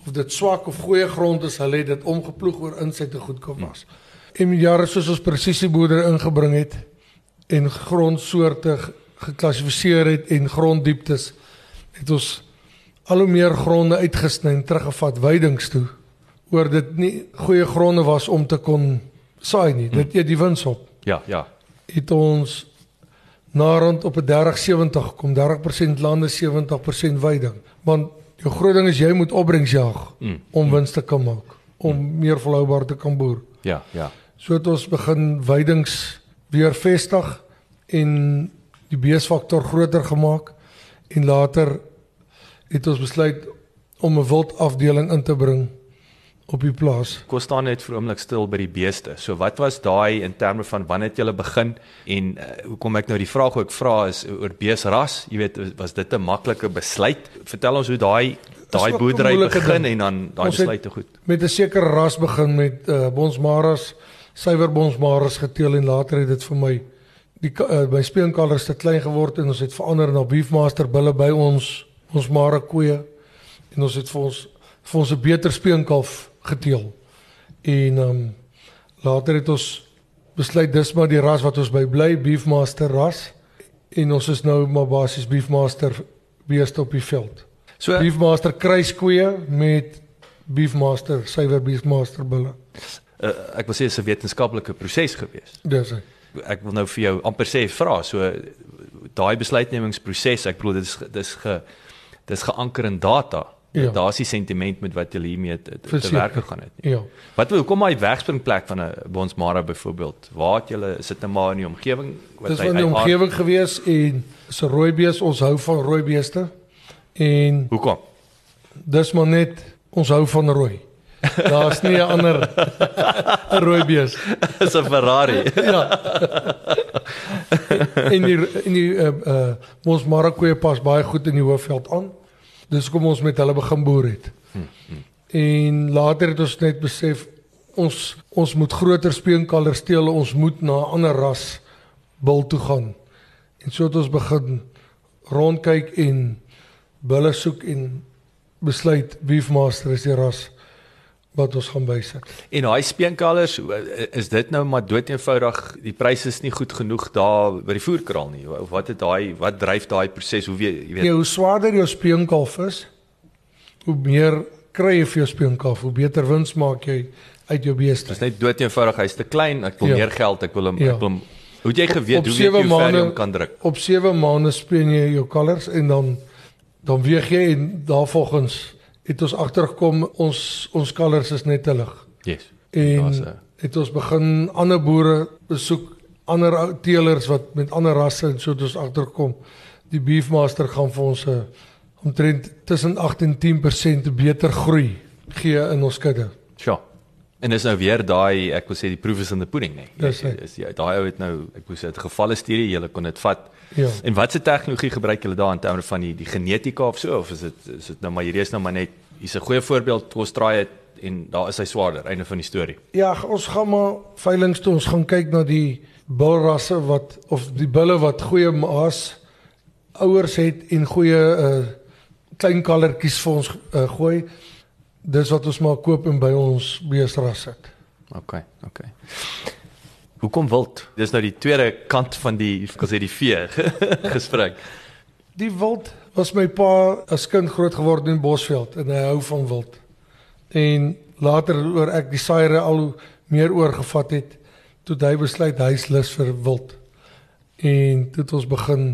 Of dit swak of goeie grond is, hulle het dit omgeploeg oor insette goedkoop was. En met jare soos ons presisieboerdery ingebring het en grondsoorte geklassifiseer het en gronddieptes het ons al hoe meer gronde uitgesny en teruggevat weidings toe oor dit nie goeie gronde was om te kon saai nie. Dit eet die wins op Ja, ja. het ons na rond op 'n 30 70 gekom 30% lande 70% weiding want jou groot ding is jy moet opbrengs jag Mm. om wins te kan maak om meer volhoubaar te kan boer Ja, ja. so het ons begin weidings weer vestig en die beesfaktor groter gemaak en later het ons besluit om 'n wildafdeling in te bring op die plaas Kom staan net vir oomblik stil by die beeste. So wat was daai in terme van wanneer het julle begin en uh, hoekom ek nou die vraag ook vra is oor beesras, jy weet was dit 'n maklike besluit? Vertel ons hoe daai daai boerdery begin ding. en dan daai Ons het- besluite goed. met 'n sekere ras begin met uh, bonsmaras, suiwer bonsmaras geteel en later het dit vir my die uh, my speenkalvers te klein geword en ons het verander na beefmaster bulle by ons ons mare koeie en ons het vir ons vir ons 'n beter speenkalf geteel. En ehm um, later het ons besluit dis maar die ras wat ons by bly, beefmaster ras en ons is nou maar basies beefmaster beeste op die veld. So Beefmaster kruiskoeie met Beefmaster suiwer Beefmaster bulle. uh, ek wil sê dit is 'n wetenskaplike proses gewees. Dis hy. Ek wil nou vir jou amper sê vra so daai besluitnemingsproses, ek bedoel dit is dis ge dis geanker in data. Ja. Daar's die sentiment met wat julle hiermee te, te Verseker. werk gegaan het. nie. Ja. Wat wil kom hy wegspringplek van 'n Bonsmara byvoorbeeld? Waar het julle is dit nou maar in die omgewing wat Dis hy- van die hy aard- omgewing gewees en is 'n rooi bees, ons hou van rooi beeste. En Hoekom? dis maar net ons hou van rooi. Daar's nie 'n ander <laughs> rooi bees. Dis 'n Ferrari. <laughs> Ja. en die en die uh, uh ons Marakoe pas baie goed in die hoofveld aan. Dis kom ons met hulle begin boer het. En later het ons net besef ons ons moet groter speenkalvers steel, ons moet na 'n ander ras bil toe gaan. En so het ons begin rondkyk en bulle soek en besluit Beefmaster is die ras wat ons gaan bysit. En daai speenkalvers, hoe- is dit nou maar doeteenvoudig die pryse is nie goed genoeg daar by die voerkraal nie. Of wat het daai wat dryf daai proses? Hoe weet jy weet? Ja, hoe swaarder jou speenkalf is, hoe meer kry jy vir jou speenkalf, hoe beter wins maak jy uit jou beeste. Dis net doeteenvoudig, hy's te klein, ek wil Ja. meer geld, ek wil hom Ja. ek wil hom Hoe jy geweet Op hoe weet jy hoe ver jy hom kan druk? Op 7 maande speen jy jou kalvers en dan dan weeg jy en daarvolgens het ons agtergekom ons ons kalvers is net te lig. Yes. En Daar's 'n- het ons begin ander boere besoek, ander teelers wat met ander rasse en so het ons agtergekom. Die beefmaster gaan vir ons 'n omtrent tussen 8 en 10% beter groei gee in ons kudde. Sjoe. En dis nou weer daai ek wil sê die proof is in the pudding nee. Dis is daai ou het nou ek wil sê dit gevalle studie, jy kon dit vat. Ja. En watse tegnologie gebruik julle daar in terme van die die genetika of so of is dit is dit nou maar hierdie is nou maar net hier's 'n goeie voorbeeld kos draai het en daar is hy swaarder einde van die storie. Ja, ons gaan maar veilings toe. Ons gaan kyk na die bulrasse wat of die bulle wat goeie maas ouers het en goeie uh klein kallertjies vir ons uh, gooi. Dis wat ons maar koop en by ons beesras sit. OK, OK. Hoekom wild? Dis nou die tweede kant van die ek sê die vee <laughs> gesprek. Die wild was my pa as kind groot geword in Bosveld en hy hou van wild. En later oor ek die saaiere al meer oorgevat het, toe hy besluit hy's lus vir wild. En dit ons begin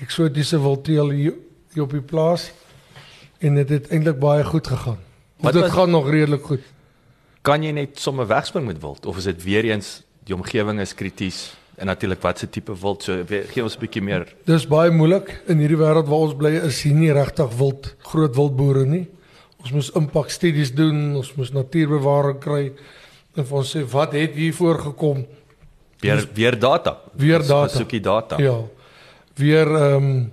eksotiese wildteel hier, hier op die plaas en dit het, het eintlik baie goed gegaan. Wat Dit was- gaan nog redelik goed. Kan jy net sommer wegspring met wild of is dit weer eens die omgewing is krities en natuurlik wat se tipe wild so gee ons 'n bietjie meer Dis baie moeilik in hierdie wêreld waar ons bly is hier nie regtig wild groot wildboere nie. Ons moes impak studies doen, ons moes natuurbewaring kry en vir ons sê wat het hier voorgekom? weer weer data. Weer Ons data. Soekie data. Ja. Weer ehm um,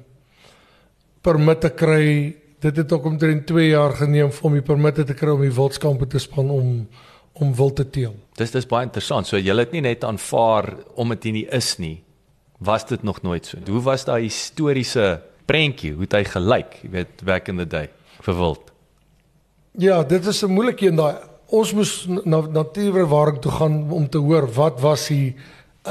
permitte kry. Dit het ook omtrent 2 jaar geneem om die permitte te kry om die wildskampe te span om om wild te teel. Dis dis baie interessant. So jy het nie net aanvaar om dit nie is nie. Was dit nog nooit so? Hoe was daai historiese prentjie? Hoe het hy gelyk? Jy weet back in the day vir wild. Ja, dit is 'n moeilike een daai. Ons moes na natuurbewaring toe gaan om te hoor wat was hier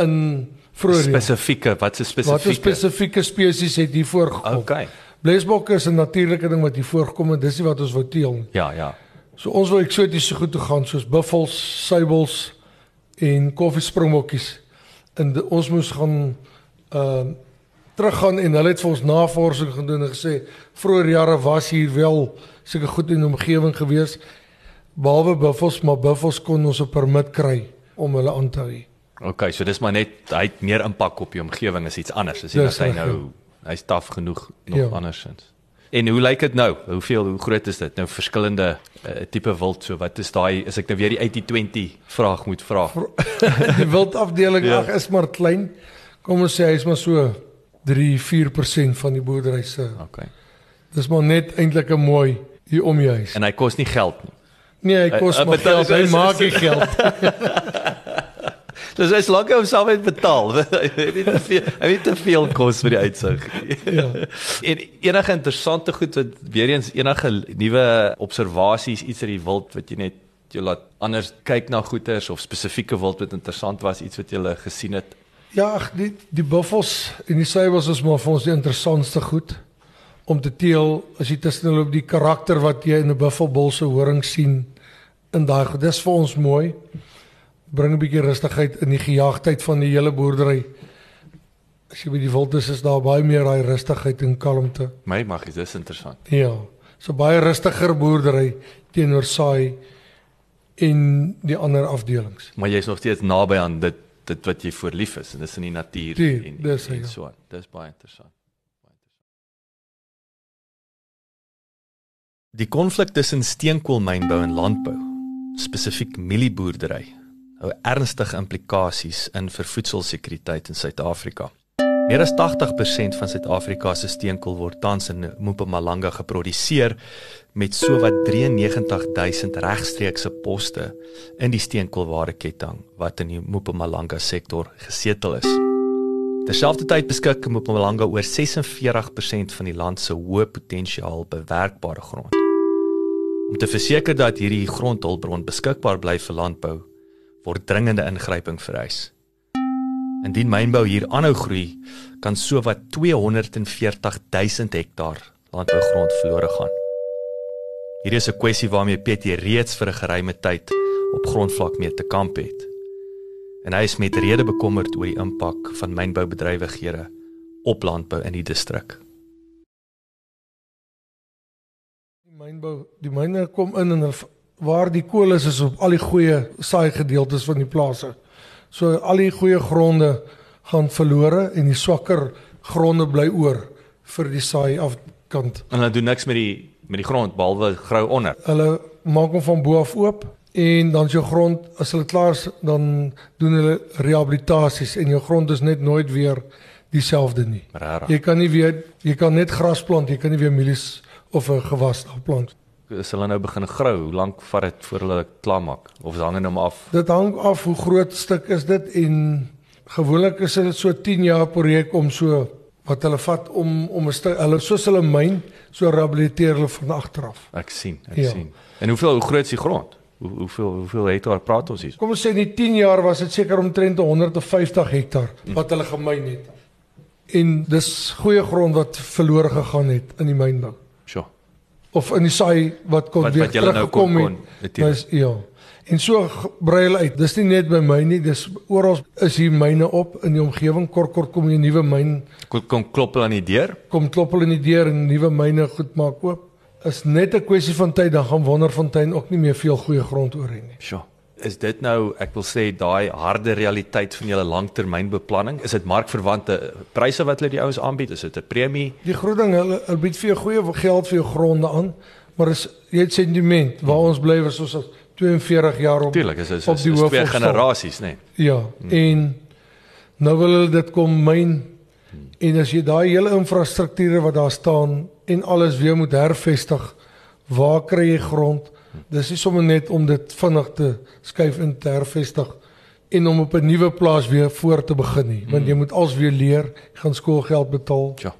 in vroeër. Spesifieke, wat se Wat spesifieke? spesifieke spesies het hier voorgekom? Okay. Blesbokke is 'n natuurlike ding wat hier voorgekom en dis nie wat ons wou teel nie. Ja, ja. So ons wil eksotiese goed toe gaan soos buffels, suiwels en koffiespringbokkies. En de, ons moes gaan ehm uh, teruggaan en hulle het vir ons navorsing gedoen en gesê vroeër jare was hier wel sulke goed in die omgewing gewees behalwe buffels, maar buffels kon ons 'n permit kry om hulle aan te hou. Okay, so dis maar net hy het meer impak op die omgewing is iets anders. Dis nie dat hy nou hy's taaf genoeg nog Ja. andersins. En hoe lyk dit nou? Hoeveel hoe groot is dit? Nou verskillende uh, tipe wild so wat is daai as ek nou weer die 80-20 vraag moet vra. <laughs> Die wildafdeling Ja. ag is maar klein. Kom ons sê hy's maar so 3-4% van die boerdery se. Okay. Dis maar net eintlik 'n mooi hier om die huis. En hy kos nie geld nie. Nee, hy kos Hy- hy maar geld. Hy is- maak nie is- geld. <laughs> Dis hy's lank om self uit betaal. <laughs> Hy het te veel hy het te veel kos vir die uitsig. Ja. <laughs> En enige interessante goed wat weer eens enige nuwe observasies iets uit die wild wat jy net jy laat anders kyk na goeters of spesifieke wild wat interessant was, iets wat jy gele gesien het. Ja, ag, die die buffels en die suiwels is maar vir ons die interessantste goed om te teel as jy tussen hulle op die karakter wat jy in 'n buffelbul se horing sien in daai. Dis vir ons mooi. Bring 'n bietjie rustigheid in die gejaagdheid van die hele boerdery. As jy by die wild is, is daar baie meer daai rustigheid en kalmte. My mag is dis interessant. Ja, so baie rustiger boerdery teenoor saai en die ander afdelings. Maar jy's nog steeds naby aan dit dit wat jy voor lief is en dis in die natuur Tuur, en, dis en, en ja. so. Dis baie interessant. Baie interessant. Die konflik tussen steenkoolmynbou en landbou, spesifiek mielieboerdery, ernstige implikasies in vir voedselsekuriteit in Suid-Afrika. Meer as 80% van Suid-Afrika se steenkool word tans in Mpumalanga geproduseer met sowat 93000 regstreekse poste in die steenkoolwaardeketting wat in die Mpumalanga sektor gesetel is. Terselfdertyd beskik Mpumalanga oor 46% van die land se hoë potensiaal bewerkbare grond. Om te verseker dat hierdie grondhulpbron beskikbaar bly vir landbou, word dringende ingryping vereis. Indien mynbou hier aanhou groei, kan sowat 240 000 hektaar landbougrond verlore gaan. Hierdie is 'n kwessie waarmee PT reeds vir 'n geruime tyd op grondvlak mee te kamp het. En hy is met rede bekommerd oor die impak van mynboubedrywighede op landbou in die distrik. Die mynbou, die myne kom in en hulle waar die kool is is op al die goeie saai gedeeltes van die plase. So al die goeie gronde gaan verlore en die swakker gronde bly oor vir die saai afkant. En hulle doen niks met die met die grond behalwe grou onder. Hulle maak hom van bo af oop en dan jou grond as hulle klaar is dan doen hulle rehabilitasies en jou grond is net nooit weer dieselfde nie. Regtig. Jy kan nie weer jy kan net gras plant, jy kan nie weer mielies of 'n gewas daar plant. As hulle nou begin grou, hoe lank vat dit voor hulle klaar maak of hang dit hom af? Dit hang af hoe groot stuk is dit en gewoonlik is dit so 10 jaar projek om so wat hulle vat om om 'n stuk hulle soos hulle myn so rehabiliteer hulle van agter af. Ek sien, ek Ja. sien. En hoeveel hoe groot is die grond? Hoe, hoeveel hoeveel hektaar praat ons hier? Kom ons sê in die 10 jaar was dit seker omtrent 150 hektaar wat hulle gemyn het. En dis goeie grond wat verlore gegaan het in die mynbou. Of in die saai wat kon Wat- weer wat julle nou kon- teruggekom kon, het. Dis ja. En so brei hulle uit. Dis nie net by my nie, dis oral is hier myne op in die omgewing. Kort kort kom 'n nuwe myn Kom kom klop hulle aan die deur. kom klop hulle in die deur en nuwe myne goed maak oop. Is net 'n kwessie van tyd dan gaan Wonderfontein ook nie meer veel goeie grond oor hê nie. Sjoe. Is dit nou, ek wil sê daai harde realiteit van julle langtermynbeplanning? Is dit markverwante pryse wat hulle die ouens aanbied? Is dit 'n premie? Die groot ding hulle, hulle bied vir jou goeie geld vir jou gronde aan, maar is jy het sentiment waar ons bly was ons al 42 jaar op. Tuurlik, is is, Op is, die is hoof twee generasies, né? Nee. Ja, en nou wil hulle dit kom myn en as jy daai hele infrastrukture wat daar staan en alles weer moet hervestig, waar kry jy grond? Dis nie sommer net om dit vinnig te skuif en te hervestig en om op 'n nuwe plaas weer voor te begin nie, want jy moet als weer leer, gaan skoolgeld betaal. Sjoe.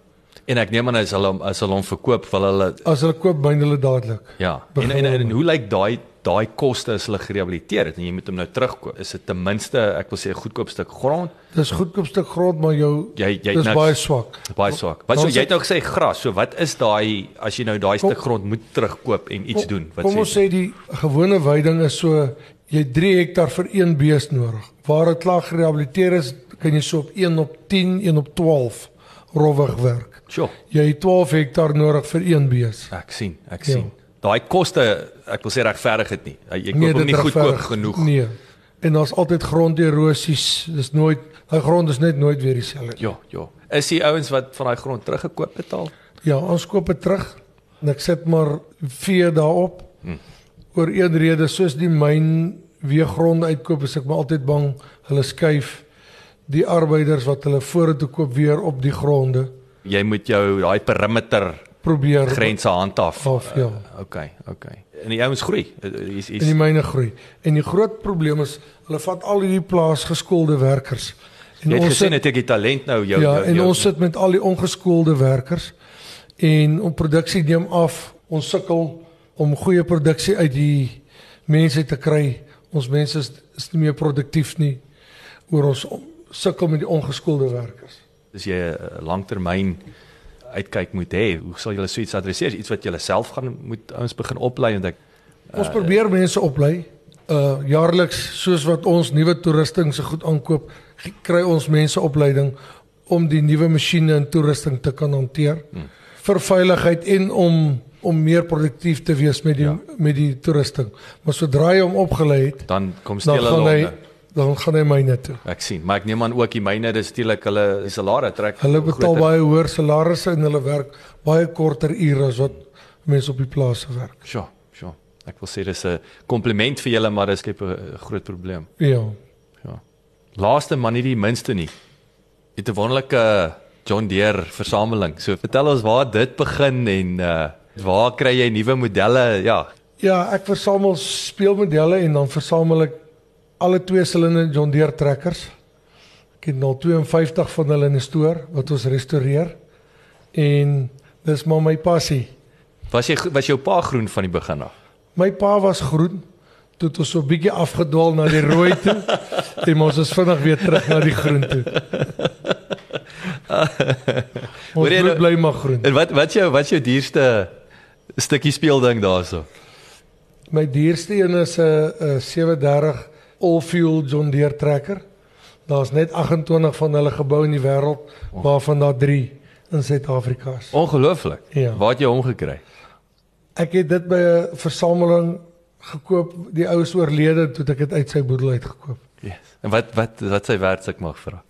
En ek neem aan as hulle as hulle hom verkoop, wil hulle As hulle koop, myn hulle dadelik. ja. En en, en, en hoe lyk daai daai koste as hulle gerehabiliteer het en jy moet hom nou terugkoop? Is dit ten minste, ek wil sê 'n goedkoop stuk grond? Dis goedkoop stuk grond, maar jou Jy jy dis nou baie swak. baie swak. Wat so jy sê- het nou gesê gras. So wat is daai as jy nou daai Kom- stuk grond moet terugkoop en iets doen? Wat Kom ons sê die gewone weiding is so jy 3 hektaar vir een bees nodig. Waar dit klaar gerehabiliteer is, kan jy so op 1 op 10, 1 op 12 rowwig werk. Sjoe. Jy het 12 hektaar nodig vir een bees. Ek sien, ek Ja. sien. Daai koste, ek wil sê regverdig dit nie. Jy koop Nee, hom nie goedkoop genoeg. Nee. En daar's altyd gronderosies. Dis nooit daai grond is net nooit weer dieselfde. Ja, ja. Is die ouens wat van daai grond teruggekoop het al? Ja, ons koop dit terug en ek sit maar vee daarop. Hm. Oor een rede soos die myn weer gronde uitkoop, is ek maar altyd bang hulle skuif die arbeiders wat hulle vorentoe koop weer op die gronde Jy moet jou daai perimeter probeer grense handhaaf. af ja. Uh, okay, okay. En die ouens groei. Is En die is myne groei. En die groot probleem is hulle vat al hierdie plaasgeskoolde werkers. En jy het ons gesien het ek die talent nou jou ja, jou, en jou, ons sit met al die ongeskoolde werkers en ons produksie neem af. Ons sukkel om goeie produksie uit die mense te kry. Ons mense is, is nie meer produktief nie oor ons sukkel met die ongeskoolde werkers. as jy 'n langtermyn uitkyk moet hê, hoe sal jy so iets adresseer? Iets wat jy self gaan moet ouens begin oplei want ek Ons probeer mense oplei. Uh jaarliks soos wat ons nuwe toerusting se goed aankoop, kry ons mense opleiding om die nuwe masjiene en toerusting te kan hanteer. Hmm. Vir veiligheid en om om meer produktief te wees met die Ja. met die toerusting. Maar sodra jy hom opgelei het, dan kom steel dan gaan hy myne toe. Ek sien, maar ek neem aan ook die myne dis steelik hulle die salare trek. Hulle betaal groter- baie hoër salarisse en hulle werk baie korter ure as wat mense op die plase werk. Sjoe, sjoe. Ek wil sê dis 'n kompliment vir julle, maar dit skep 'n 'n groot probleem. Ja. Ja. Laaste maar nie die minste nie. Het 'n wonderlike John Deere versameling. So vertel ons waar dit begin en uh waar kry jy nuwe modelle? Ja. Ja, ek versamel speelmodelle en dan versamel ek alle twee silinder John Deere trekkers. Ek het nou 52 van hulle in die stoor wat ons restoreer. En dis maar my passie. Was jy was jou pa groen van die begin af? My pa was groen toe het ons so 'n bietjie afgedwaal na die rooi toe <laughs> en ons is vinnig weer terug na die groen toe. <laughs> Hoor jy nou- bly maar groen. En wat wat jou wat jou duurste stukkie speelding daarso? My duurste een is 'n 'n 37 all-fuel John Deere trekker. Daar's net 28 van hulle gebou in die wêreld waarvan daar 3 in Suid-Afrika is. Ongelooflik. Ja. Waar het jy hom gekry? Ek het dit by 'n versameling gekoop. Die ou is oorlede toe ek dit uit sy boedel uitgekoop. Yes. En wat wat wat sy werd ek mag vra?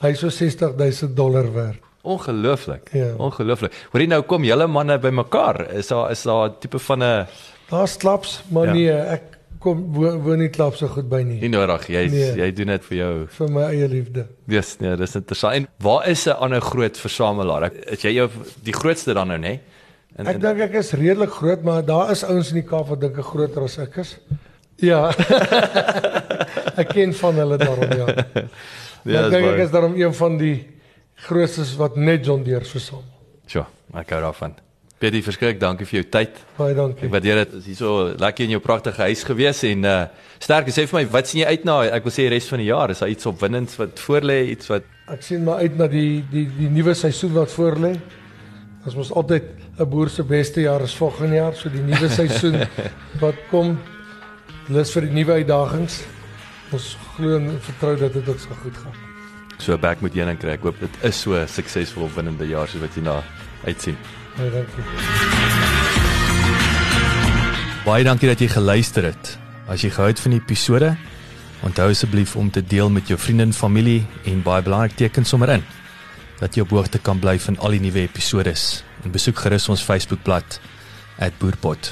Hy is so 60000 dollar werd. Ongelooflik. Ja. Ongelooflik. Hoorie nou kom julle manne bymekaar. Is daar is daar 'n tipe van 'n Daar's klaps, maar Ja. ja. nee, ek kom woon, nie klaps so goed by nie. nie nodig. Jy Nee. jy doen dit vir jou. Vir my eie liefde. Dis nee, dis interessant. En waar is 'n ander groot versamelaar? Ek- Is jy jou die grootste dan nou, nê? En, Ek dink ek is redelik groot, maar daar is ouens in die Kaap wat dink ek groter as ek is. Ja. <laughs> ek ken van hulle daarom ja. <laughs> Ja, ja ek dink ek is daarom een van die grootstes wat net John Deere versamel. Sjoe, ek hou daarvan. Pietie, verskriklik dankie vir jou tyd. Baie dankie. Ek waardeer dit. Is hier so lekker in jou pragtige huis gewees en uh sterk sê vir my, wat sien jy uit na? Ek wil sê die res van die jaar, is daar iets opwindends wat voorlê, iets wat Ek sien maar uit na die die die nuwe seisoen wat voorlê. Ons mos altyd 'n boer se beste jaar is volgende jaar, so die nuwe seisoen <laughs> wat kom lus vir die nuwe uitdagings. Ons glo en vertrou dat dit ook so goed gaan. so back moet jy dan kry. Ek hoop dit is so 'n suksesvol opwindende jaar soos wat jy na uitsien. Baie dankie. Baie dankie dat jy geluister het. As jy gehou het van die episode, onthou asseblief om te deel met jou vriende en familie en baie belangrik teken sommer in dat jy op hoogte kan bly van al die nuwe episode en besoek gerus ons Facebookblad @boerpot.